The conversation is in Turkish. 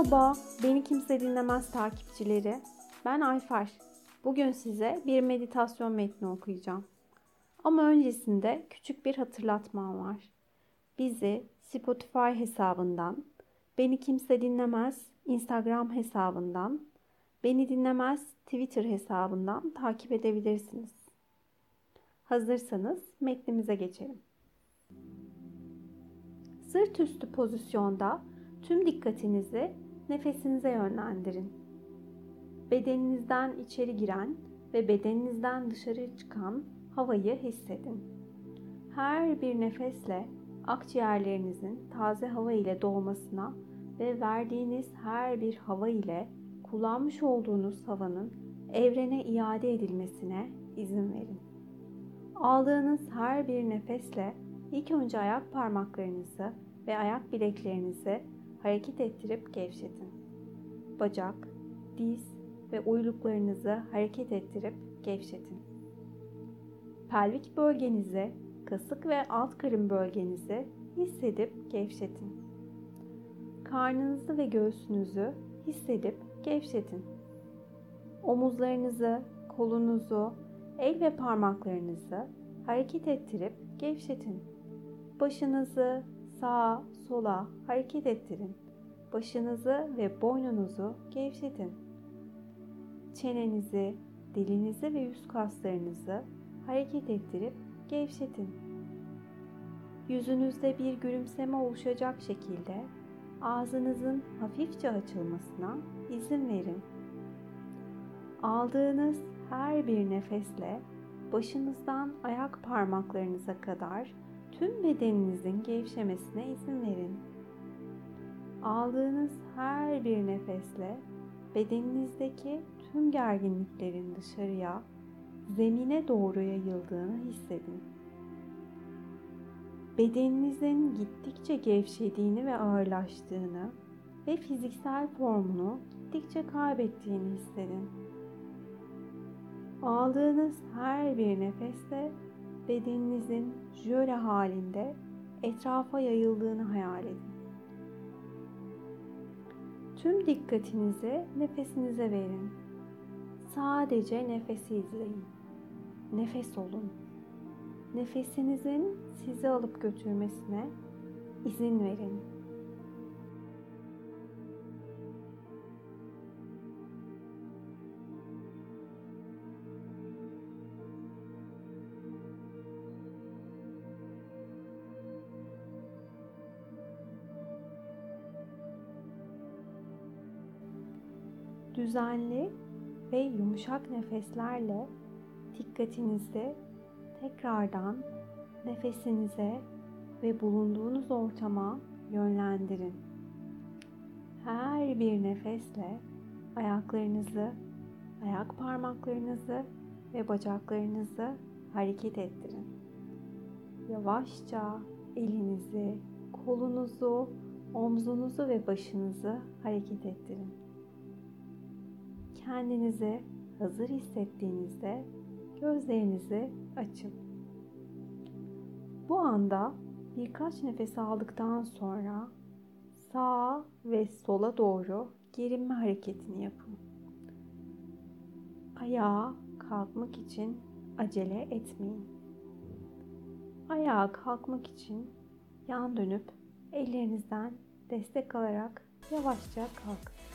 Merhaba, beni kimse dinlemez takipçileri. Ben Ayfer. Bugün size bir meditasyon metni okuyacağım. Ama öncesinde küçük bir hatırlatmam var. Bizi Spotify hesabından, Beni Kimse Dinlemez Instagram hesabından, Beni Dinlemez Twitter hesabından takip edebilirsiniz. Hazırsanız metnimize geçelim. Sırt üstü pozisyonda Tüm dikkatinizi nefesinize yönlendirin. Bedeninizden içeri giren ve bedeninizden dışarı çıkan havayı hissedin. Her bir nefesle akciğerlerinizin taze hava ile dolmasına ve verdiğiniz her bir hava ile kullanmış olduğunuz havanın evrene iade edilmesine izin verin. Aldığınız her bir nefesle ilk önce ayak parmaklarınızı ve ayak bileklerinizi hareket ettirip gevşetin. Bacak, diz ve uyluklarınızı hareket ettirip gevşetin. Pelvik bölgenizi, kasık ve alt karın bölgenizi hissedip gevşetin. Karnınızı ve göğsünüzü hissedip gevşetin. Omuzlarınızı, kolunuzu, el ve parmaklarınızı hareket ettirip gevşetin. Başınızı, sağa, sola hareket ettirin. Başınızı ve boynunuzu gevşetin. Çenenizi, dilinizi ve yüz kaslarınızı hareket ettirip gevşetin. Yüzünüzde bir gülümseme oluşacak şekilde ağzınızın hafifçe açılmasına izin verin. Aldığınız her bir nefesle başınızdan ayak parmaklarınıza kadar tüm bedeninizin gevşemesine izin verin. Aldığınız her bir nefesle bedeninizdeki tüm gerginliklerin dışarıya, zemine doğru yayıldığını hissedin. Bedeninizin gittikçe gevşediğini ve ağırlaştığını ve fiziksel formunu gittikçe kaybettiğini hissedin. Aldığınız her bir nefeste bedeninizin jöle halinde etrafa yayıldığını hayal edin. Tüm dikkatinizi nefesinize verin. Sadece nefesi izleyin. Nefes olun. Nefesinizin sizi alıp götürmesine izin verin. Düzenli ve yumuşak nefeslerle dikkatinizi tekrardan nefesinize ve bulunduğunuz ortama yönlendirin. Her bir nefesle ayaklarınızı, ayak parmaklarınızı ve bacaklarınızı hareket ettirin. Yavaşça elinizi, kolunuzu, omzunuzu ve başınızı hareket ettirin. Kendinizi hazır hissettiğinizde gözlerinizi açın. Bu anda birkaç nefes aldıktan sonra sağa ve sola doğru gerinme hareketini yapın. Ayağa kalkmak için acele etmeyin. Ayağa kalkmak için yan dönüp ellerinizden destek alarak yavaşça kalkın.